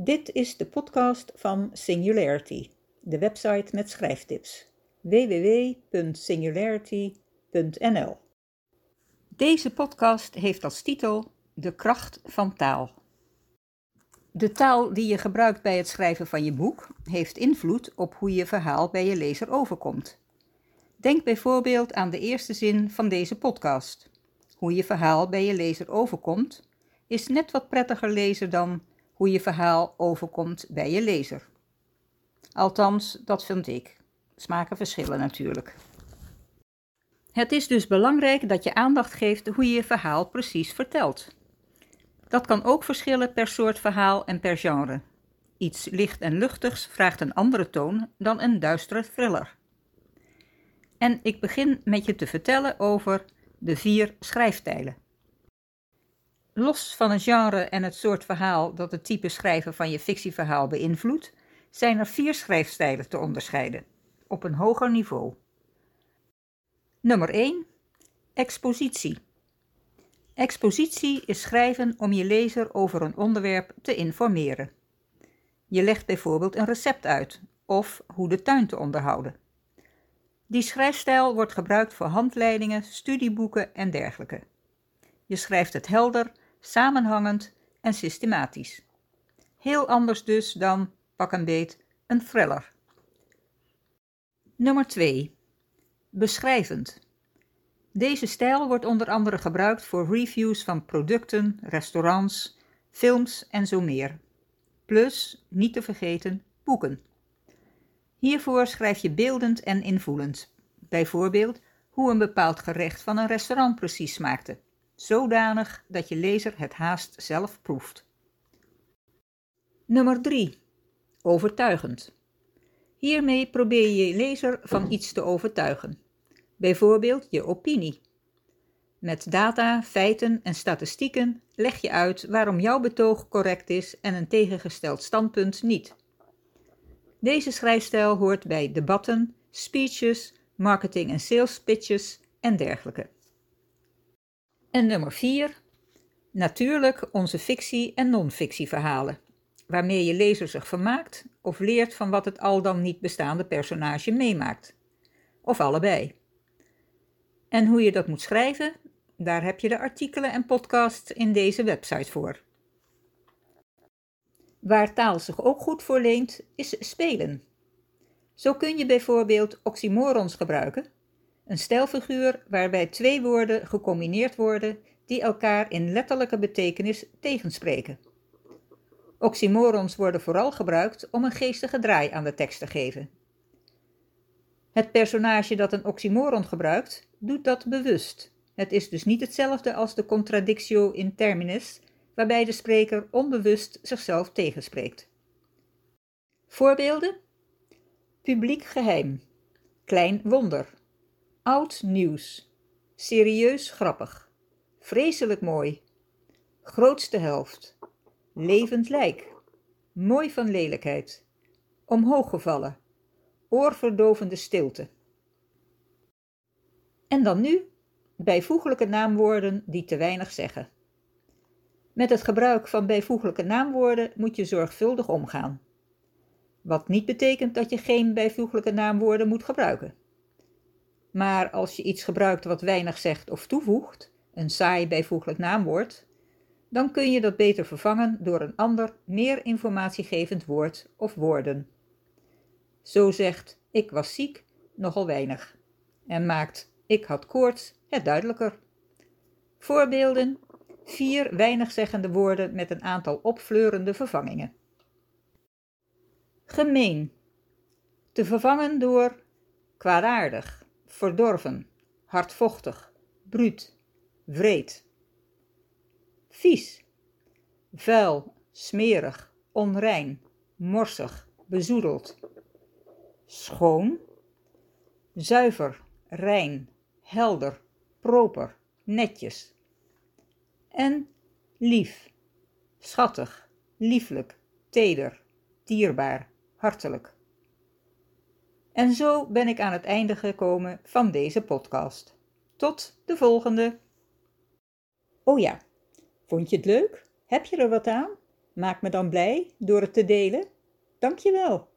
Dit is de podcast van Singularity, de website met schrijftips. www.singularity.nl Deze podcast heeft als titel De kracht van taal. De taal die je gebruikt bij het schrijven van je boek heeft invloed op hoe je verhaal bij je lezer overkomt. Denk bijvoorbeeld aan de eerste zin van deze podcast. Hoe je verhaal bij je lezer overkomt is net wat prettiger lezen dan hoe je verhaal overkomt bij je lezer. Althans, dat vind ik. Smaken verschillen natuurlijk. Het is dus belangrijk dat je aandacht geeft hoe je je verhaal precies vertelt. Dat kan ook verschillen per soort verhaal en per genre. Iets licht en luchtigs vraagt een andere toon dan een duistere thriller. En ik begin met je te vertellen over de vier schrijfstijlen. Los van het genre en het soort verhaal dat het type schrijven van je fictieverhaal beïnvloedt, zijn er vier schrijfstijlen te onderscheiden, op een hoger niveau. Nummer 1. Expositie. Expositie is schrijven om je lezer over een onderwerp te informeren. Je legt bijvoorbeeld een recept uit of hoe de tuin te onderhouden. Die schrijfstijl wordt gebruikt voor handleidingen, studieboeken en dergelijke. Je schrijft het helder, samenhangend en systematisch. Heel anders dus dan, pak een beet, een thriller. Nummer 2. Beschrijvend. Deze stijl wordt onder andere gebruikt voor reviews van producten, restaurants, films en zo meer. Plus, niet te vergeten, boeken. Hiervoor schrijf je beeldend en invoelend. Bijvoorbeeld hoe een bepaald gerecht van een restaurant precies smaakte, zodanig dat je lezer het haast zelf proeft. Nummer 3. Overtuigend. Hiermee probeer je je lezer van iets te overtuigen. Bijvoorbeeld je opinie. Met data, feiten en statistieken leg je uit waarom jouw betoog correct is en een tegengesteld standpunt niet. Deze schrijfstijl hoort bij debatten, speeches, marketing- en sales pitches en dergelijke. En nummer 4. Natuurlijk onze fictie- en non-fictieverhalen, waarmee je lezer zich vermaakt of leert van wat het al dan niet bestaande personage meemaakt. Of allebei. En hoe je dat moet schrijven, daar heb je de artikelen en podcasts in deze website voor. Waar taal zich ook goed voor leent, is spelen. Zo kun je bijvoorbeeld oxymorons gebruiken, een stijlfiguur waarbij twee woorden gecombineerd worden die elkaar in letterlijke betekenis tegenspreken. Oxymorons worden vooral gebruikt om een geestige draai aan de tekst te geven. Het personage dat een oxymoron gebruikt, doet dat bewust. Het is dus niet hetzelfde als de contradictio in terminis, waarbij de spreker onbewust zichzelf tegenspreekt. Voorbeelden: publiek geheim, klein wonder, oud nieuws, serieus grappig, vreselijk mooi, grootste helft, levend lijk, mooi van lelijkheid, omhooggevallen, oorverdovende stilte. En dan nu bijvoeglijke naamwoorden die te weinig zeggen. Met het gebruik van bijvoeglijke naamwoorden moet je zorgvuldig omgaan. Wat niet betekent dat je geen bijvoeglijke naamwoorden moet gebruiken. Maar als je iets gebruikt wat weinig zegt of toevoegt, een saai bijvoeglijk naamwoord, dan kun je dat beter vervangen door een ander, meer informatiegevend woord of woorden. Zo zegt ik was ziek nogal weinig en maakt ik had koorts het duidelijker. Voorbeelden vier weinigzeggende woorden met een aantal opfleurende vervangingen. Gemeen. Te vervangen door kwaadaardig, verdorven, hardvochtig, bruut, vreed. Vies. Vuil, smerig, onrein, morsig, bezoedeld. Schoon. Zuiver, rein, helder, proper, netjes en lief, schattig, lieflijk, teder, dierbaar, hartelijk. En zo ben ik aan het einde gekomen van deze podcast. Tot de volgende. Oh ja, vond je het leuk? Heb je er wat aan? Maak me dan blij door het te delen. Dank je wel.